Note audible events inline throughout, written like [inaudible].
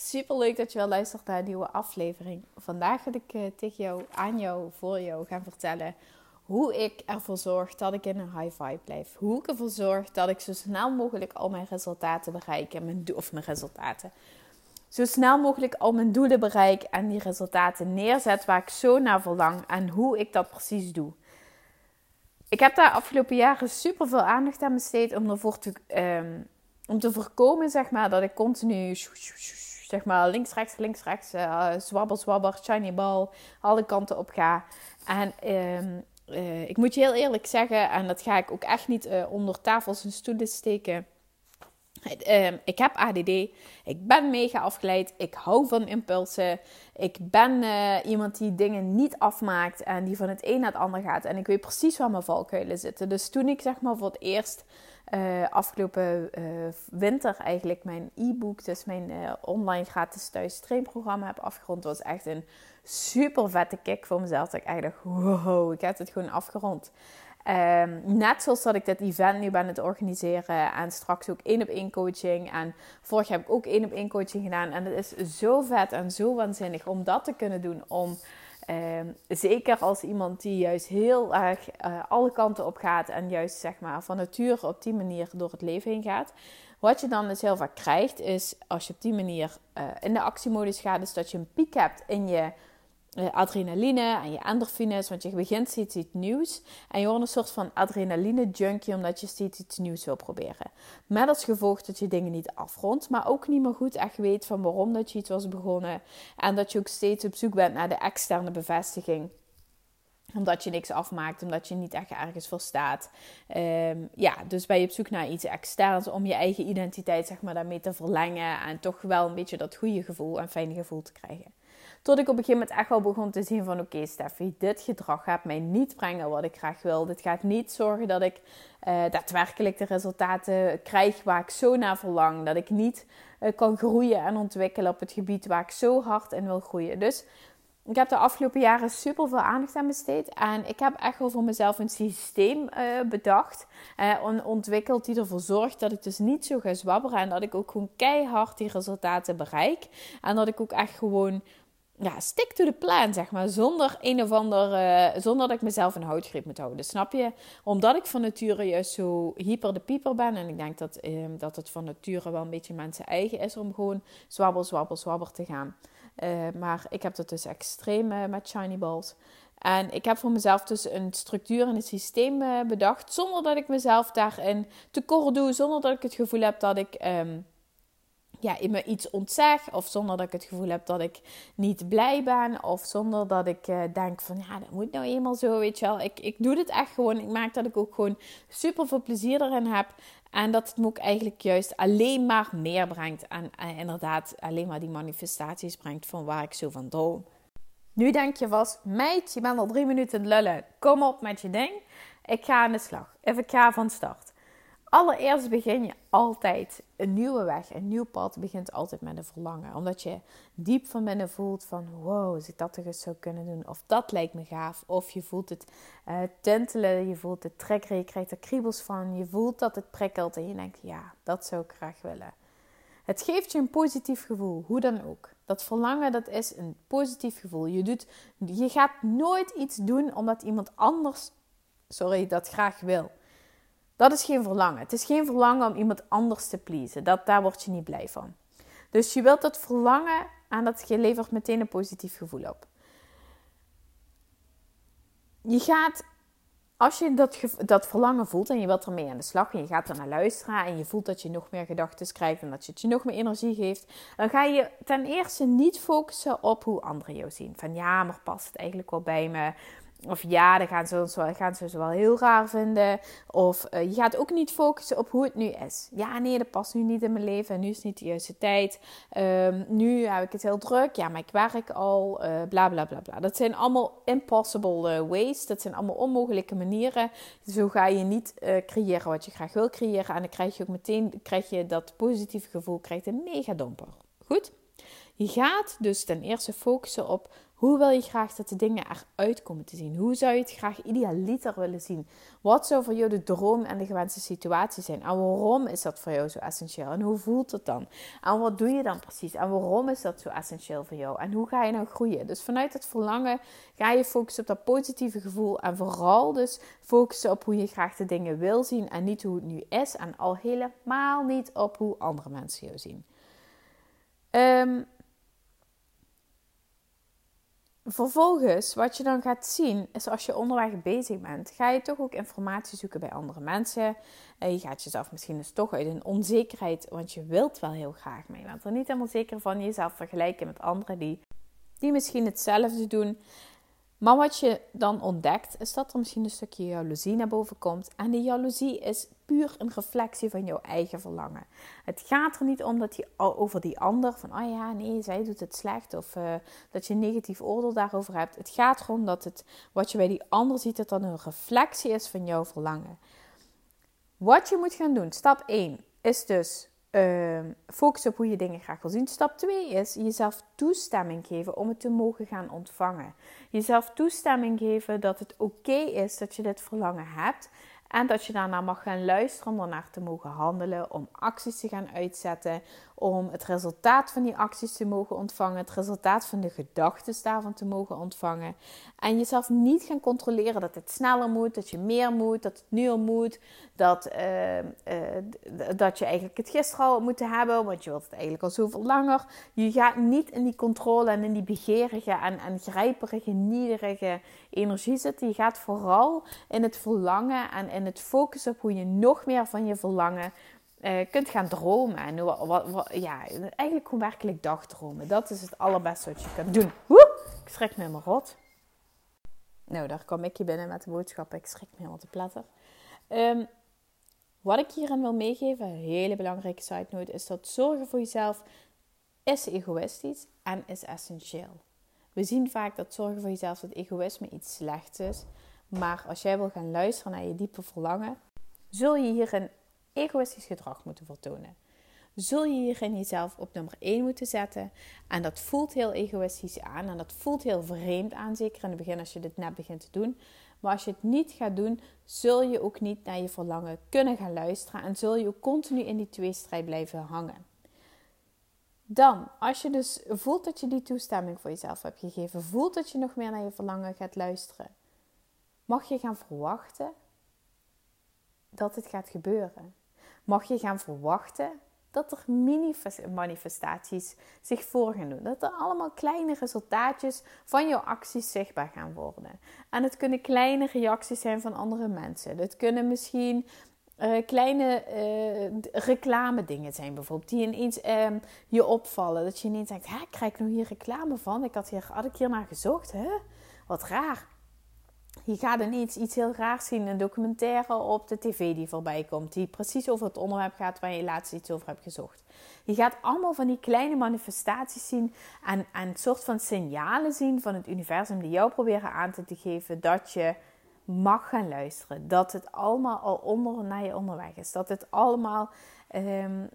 Super leuk dat je wel luistert naar een nieuwe aflevering. Vandaag wil ik uh, tegen jou, aan jou, voor jou gaan vertellen hoe ik ervoor zorg dat ik in een high vibe blijf. Hoe ik ervoor zorg dat ik zo snel mogelijk al mijn resultaten bereik. En mijn of mijn resultaten. Zo snel mogelijk al mijn doelen bereik en die resultaten neerzet waar ik zo naar verlang. En hoe ik dat precies doe. Ik heb daar afgelopen jaren super veel aandacht aan besteed om ervoor te. Um, om te voorkomen zeg maar, dat ik continu zeg maar, links, rechts, links, rechts, uh, zwabber, zwabber, shiny ball, alle kanten op ga. En uh, uh, ik moet je heel eerlijk zeggen, en dat ga ik ook echt niet uh, onder tafels en stoelen steken. Ehm, ik heb ADD. Ik ben mega afgeleid. Ik hou van impulsen. Ik ben iemand die dingen niet afmaakt en die van het een naar het ander gaat. En ik weet precies waar mijn valkuilen zitten. Dus toen ik zeg maar voor het eerst uh, afgelopen uh, winter eigenlijk mijn e-book, dus mijn uh, online gratis thuis trainprogramma heb afgerond. was echt een super vette kick voor mezelf. Dat ik eigenlijk dacht, wow, ik heb het gewoon afgerond. Um, net zoals dat ik dit event nu ben het organiseren en straks ook één op één coaching. En vorig heb ik ook één op één coaching gedaan. En het is zo vet en zo waanzinnig om dat te kunnen doen. Om Ehm, zeker als iemand die juist heel erg uh, alle kanten op gaat en juist zeg maar van nature op die manier door het leven heen gaat. Wat je dan dus heel vaak krijgt, is als je op die manier uh, in de actiemodus gaat, is dat je een piek hebt in je adrenaline en je endorfines, want je begint steeds iets nieuws. En je wordt een soort van adrenaline junkie, omdat je steeds iets nieuws wil proberen. Met als gevolg dat je dingen niet afrondt, maar ook niet meer goed echt weet van waarom dat je iets was begonnen. En dat je ook steeds op zoek bent naar de externe bevestiging omdat je niks afmaakt, omdat je niet echt ergens voor staat. Um, ja, dus ben je op zoek naar iets externs om je eigen identiteit zeg maar, daarmee te verlengen. En toch wel een beetje dat goede gevoel en fijne gevoel te krijgen. Tot ik op een gegeven moment echt wel begon te zien van... Oké Steffi, dit gedrag gaat mij niet brengen wat ik graag wil. Dit gaat niet zorgen dat ik uh, daadwerkelijk de resultaten krijg waar ik zo naar verlang. Dat ik niet uh, kan groeien en ontwikkelen op het gebied waar ik zo hard in wil groeien. Dus ik heb de afgelopen jaren super veel aandacht aan besteed. En ik heb echt wel voor mezelf een systeem uh, bedacht. en ontwikkeld die ervoor zorgt dat ik dus niet zo ga zwabberen. En dat ik ook gewoon keihard die resultaten bereik. En dat ik ook echt gewoon ja, stick to the plan, zeg maar. Zonder een of ander, uh, zonder dat ik mezelf een houtgreep moet houden. Snap je? Omdat ik van nature juist zo hyper de pieper ben. En ik denk dat, uh, dat het van nature wel een beetje mensen eigen is om gewoon zwabbel, zwabbel, zwabber te gaan. Uh, maar ik heb dat dus extreem eh, met shiny balls. En ik heb voor mezelf dus een structuur en een systeem bedacht. Zonder dat ik mezelf daarin tekort doe. Zonder dat ik het gevoel heb dat ik... Um, ja, in me iets ontzeg. Of zonder dat ik het gevoel heb dat ik niet blij ben. Of zonder dat ik uh, denk van ja, dat moet nou eenmaal zo, weet je wel. Ik, ik doe dit echt gewoon. Ik maak dat ik ook gewoon super veel plezier erin heb. En dat het me ook eigenlijk juist alleen maar meer brengt. En, inderdaad alleen maar die manifestaties brengt van waar ik zo van droom. Nu denk je vast, meid, je bent al drie minuten lullen. Kom op met je ding. Ik ga aan de slag. Even ik ga van start. Allereerst begin je altijd een nieuwe weg, een nieuw pad begint altijd met een verlangen. Omdat je diep van binnen voelt van wow, als ik dat toch eens kunnen doen. Of dat lijkt me gaaf. Of je voelt het uh, tintelen, je voelt het trekken, je krijgt er kriebels van. Je voelt dat het prikkelt en je denkt ja, dat zou ik graag willen. Het geeft je een positief gevoel, hoe dan ook. Dat verlangen, dat is een positief gevoel. Je, doet, je gaat nooit iets doen omdat iemand anders, sorry, dat graag wil. Dat is geen verlangen. Het is geen verlangen om iemand anders te pleasen. Dat, daar word je niet blij van. Dus je wilt dat verlangen en dat je levert meteen een positief gevoel op. Je gaat, als je dat, dat verlangen voelt en je wilt ermee aan de slag en je gaat er naar luisteren en je voelt dat je nog meer gedachten krijgt en dat je het je nog meer energie geeft, dan ga je ten eerste niet focussen op hoe anderen jou zien. Van ja, maar past het eigenlijk wel bij me? Of ja, dan gaan ze, ons wel, gaan ze wel heel raar vinden. Of uh, je gaat ook niet focussen op hoe het nu is. Ja, nee, dat past nu niet in mijn leven. En nu is het niet de juiste tijd. Um, nu heb ik het heel druk. Ja, maar ik werk al. Uh, bla bla bla bla. Dat zijn allemaal impossible uh, ways. Dat zijn allemaal onmogelijke manieren. Zo ga je niet creëren wat je graag wil creëren. En dan krijg je ook meteen krijg je dat positieve gevoel. Krijgt een mega domper. Goed? Je gaat dus ten eerste focussen op hoe wil je graag dat de dingen eruit komen te zien? Hoe zou je het graag idealiter willen zien? Wat zou voor jou de droom en de gewenste situatie zijn? En waarom is dat voor jou zo essentieel? En hoe voelt het dan? En wat doe je dan precies? En waarom is dat zo essentieel voor jou? En hoe ga je nou groeien? Dus vanuit het verlangen ga je focussen op dat positieve gevoel. En vooral dus focussen op hoe je graag de dingen wil zien. En niet hoe het nu is. En al helemaal niet op hoe andere mensen jou zien. Um, Vervolgens, wat je dan gaat zien, is als je onderweg bezig bent, ga je toch ook informatie zoeken bij andere mensen. En je gaat jezelf misschien dus toch uit een onzekerheid, want je wilt wel heel graag, je bent er niet helemaal zeker van jezelf vergelijken met anderen die, die misschien hetzelfde doen. Maar wat je dan ontdekt, is dat er misschien een stukje jaloezie naar boven komt. En die jaloezie is puur een reflectie van jouw eigen verlangen. Het gaat er niet om dat je over die ander van, oh ja, nee, zij doet het slecht. Of uh, dat je een negatief oordeel daarover hebt. Het gaat erom dat het, wat je bij die ander ziet, dat dat een reflectie is van jouw verlangen. Wat je moet gaan doen, stap 1, is dus uh, focus op hoe je dingen graag wil zien. Stap 2 is jezelf toestemming geven om het te mogen gaan ontvangen. Jezelf toestemming geven dat het oké is dat je dit verlangen hebt. En dat je daarna mag gaan luisteren om ernaar te mogen handelen, om acties te gaan uitzetten, om het resultaat van die acties te mogen ontvangen, het resultaat van de gedachten daarvan te mogen ontvangen. En jezelf niet gaan controleren dat het sneller moet, dat je meer moet, dat het nu al moet, dat, uh, uh, dat je eigenlijk het gisteren al moet hebben, want je wilt het eigenlijk al zoveel langer. Je gaat niet in die controle en in die begerige en, en grijperige, nederige energie zitten. Je gaat vooral in het verlangen en in het focussen op hoe je nog meer van je verlangen uh, kunt gaan dromen. En wat, wat, ja, eigenlijk gewoon werkelijk dagdromen. Dat is het allerbeste wat je kunt doen. Woe! Ik schrik me helemaal rot. Nou, daar kwam ik je binnen met de boodschap. Ik schrik me helemaal te platter. Um, wat ik hierin wil meegeven, een hele belangrijke side note, is dat zorgen voor jezelf is egoïstisch en is essentieel. We zien vaak dat zorgen voor jezelf, dat egoïsme iets slechts is. Maar als jij wil gaan luisteren naar je diepe verlangen, zul je hierin egoïstisch gedrag moeten vertonen. Zul je hierin jezelf op nummer 1 moeten zetten. En dat voelt heel egoïstisch aan en dat voelt heel vreemd aan, zeker in het begin als je dit net begint te doen. Maar als je het niet gaat doen, zul je ook niet naar je verlangen kunnen gaan luisteren en zul je ook continu in die tweestrijd blijven hangen. Dan, als je dus voelt dat je die toestemming voor jezelf hebt gegeven, voelt dat je nog meer naar je verlangen gaat luisteren, mag je gaan verwachten dat het gaat gebeuren. Mag je gaan verwachten dat er mini-manifestaties zich voor gaan doen. Dat er allemaal kleine resultaatjes van jouw acties zichtbaar gaan worden. En het kunnen kleine reacties zijn van andere mensen. Het kunnen misschien uh, kleine uh, reclame dingen zijn bijvoorbeeld. Die ineens uh, je opvallen. Dat je ineens denkt, hè, krijg ik nou hier reclame van? Ik had, hier, had ik hier naar gezocht? Hè? Wat raar. Je gaat ineens iets heel raars zien. Een documentaire op de tv die voorbij komt. Die precies over het onderwerp gaat waar je laatst iets over hebt gezocht. Je gaat allemaal van die kleine manifestaties zien. En, en een soort van signalen zien van het universum. Die jou proberen aan te geven dat je mag gaan luisteren. Dat het allemaal al onder naar je onderweg is. Dat het allemaal um,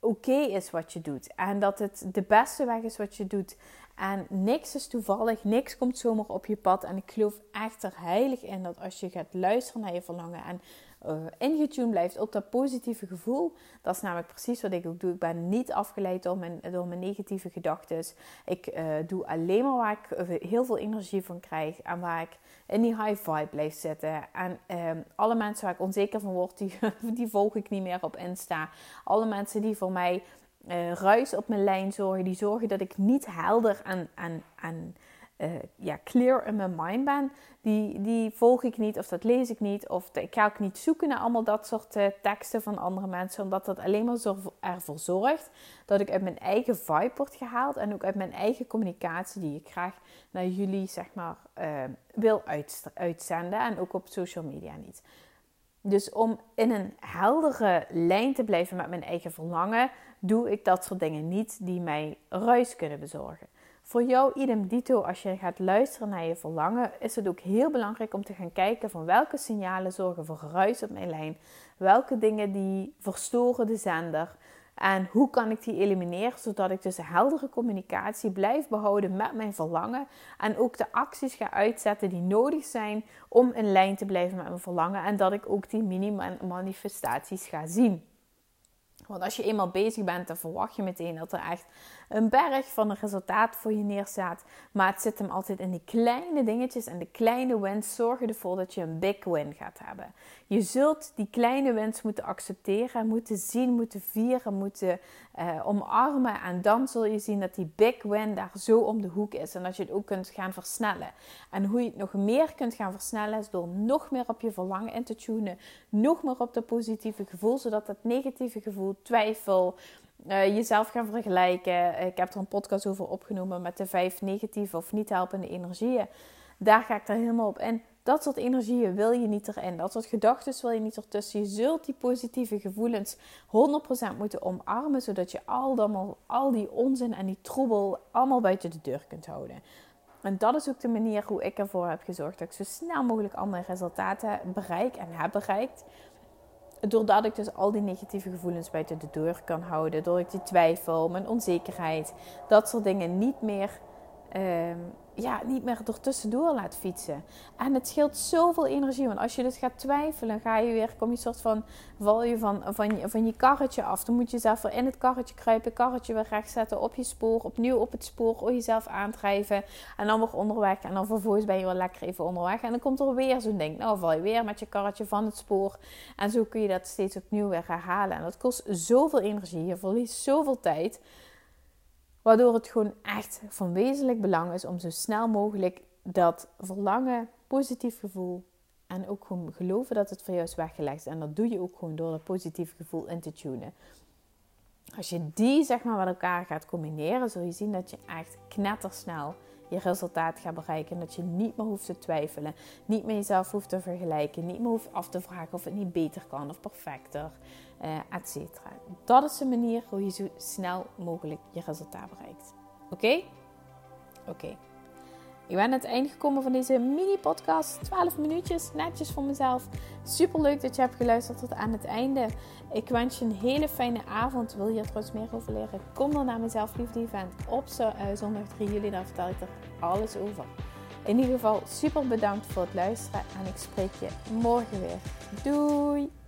oké is wat je doet. En dat het de beste weg is wat je doet. En niks is toevallig, niks komt zomaar op je pad. En ik geloof echt er heilig in dat als je gaat luisteren naar je verlangen en uh, ingetuned blijft op dat positieve gevoel. Dat is namelijk precies wat ik ook doe. Ik ben niet afgeleid door mijn, door mijn negatieve gedachten. Ik uh, doe alleen maar waar ik eh, heel veel energie van krijg. En waar ik in die high vibe blijf zitten. En uh, alle mensen waar ik onzeker van word, die, [laughs] die volg ik niet meer op Insta. Alle mensen die voor mij uh, ruis op mijn lijn zorgen. Die zorgen dat ik niet helder en, uh, ja, clear in mijn mind ben, die, die volg ik niet of dat lees ik niet. Of ik ga ook niet zoeken naar allemaal dat soort uh, teksten van andere mensen. Omdat dat alleen maar zo ervoor zorgt dat ik uit mijn eigen vibe word gehaald. En ook uit mijn eigen communicatie die ik graag naar jullie zeg maar wil uitzenden. En ook op social media niet. Dus om in een heldere lijn te blijven met mijn eigen verlangen, doe ik dat soort dingen niet die mij ruis kunnen bezorgen. Voor jou, idem dito, als je gaat luisteren naar je verlangen, is het ook heel belangrijk om te gaan kijken van welke signalen zorgen voor geruis op mijn lijn. Welke dingen die verstoren de zender. En hoe kan ik die elimineren zodat ik dus een heldere communicatie blijf behouden met mijn verlangen. En ook de acties ga uitzetten die nodig zijn om in lijn te blijven met mijn verlangen. En dat ik ook die mini-manifestaties ga zien. Want als je eenmaal bezig bent, dan verwacht je meteen dat er echt een berg van een resultaat voor je neerstaat. Maar het zit hem altijd in die kleine dingetjes en de kleine wins zorgen ervoor dat je een big win gaat hebben. Je zult die kleine wins moeten accepteren, moeten zien, moeten vieren, moeten uh, omarmen. En dan zul je zien dat die big win daar zo om de hoek is. En dat je het ook kunt gaan versnellen. En hoe je het nog meer kunt gaan versnellen is door nog meer op je verlangen in te tunen. Nog meer op dat positieve gevoel, zodat dat negatieve gevoel, twijfel, uh, jezelf gaan vergelijken. Ik heb er een podcast over opgenomen met de vijf negatieve of niet helpende energieën. Daar ga ik er helemaal op in. Dat soort energieën wil je niet erin. Dat soort gedachten wil je niet ertussen. Je zult die positieve gevoelens 100% moeten omarmen. Zodat je al, al die onzin en die troebel allemaal buiten de deur kunt houden. En dat is ook de manier hoe ik ervoor heb gezorgd dat ik zo snel mogelijk andere resultaten bereik en heb bereikt doordat ik dus al die negatieve gevoelens buiten de deur kan houden, door ik die twijfel, mijn onzekerheid, dat soort dingen niet meer Ehm, ja, niet meer er tussendoor laat fietsen. En het scheelt zoveel energie. Want als je dus gaat twijfelen, ga je weer, kom je soort van, val je van, van, van je karretje af. Dan moet je zelf weer in het karretje kruipen, karretje weer recht zetten op je spoor, opnieuw op het spoor, jezelf aandrijven. En dan weer onderweg. En dan vervolgens ben je wel lekker even onderweg. En dan komt er weer zo'n ding. Nou, val je weer met je karretje van het spoor. En zo kun je dat steeds opnieuw weer herhalen. En dat kost zoveel energie. Je verliest zoveel tijd. Waardoor het gewoon echt van wezenlijk belang is om zo snel mogelijk dat verlangen, positief gevoel en ook gewoon geloven dat het voor jou is weggelegd. En dat doe je ook gewoon door dat positief gevoel in te tunen. Als je die zeg maar met elkaar gaat combineren, zul je zien dat je echt knettersnel je resultaat gaat bereiken. En dat je niet meer hoeft te twijfelen, niet meer jezelf hoeft te vergelijken, niet meer hoeft af te vragen of het niet beter kan of perfecter uh, et cetera. Dat is de manier hoe je zo snel mogelijk je resultaat bereikt. Oké? Oké. Ik ben aan het einde gekomen van deze mini-podcast. 12 minuutjes, netjes voor mezelf. Super leuk dat je hebt geluisterd tot aan het einde. Ik wens je een hele fijne avond. Wil je er trouwens meer over leren? Kom dan naar mezelf Liefde Event op zondag 3 juli. Daar vertel ik er alles over. In ieder geval super bedankt voor het luisteren. En ik spreek je morgen weer. Doei!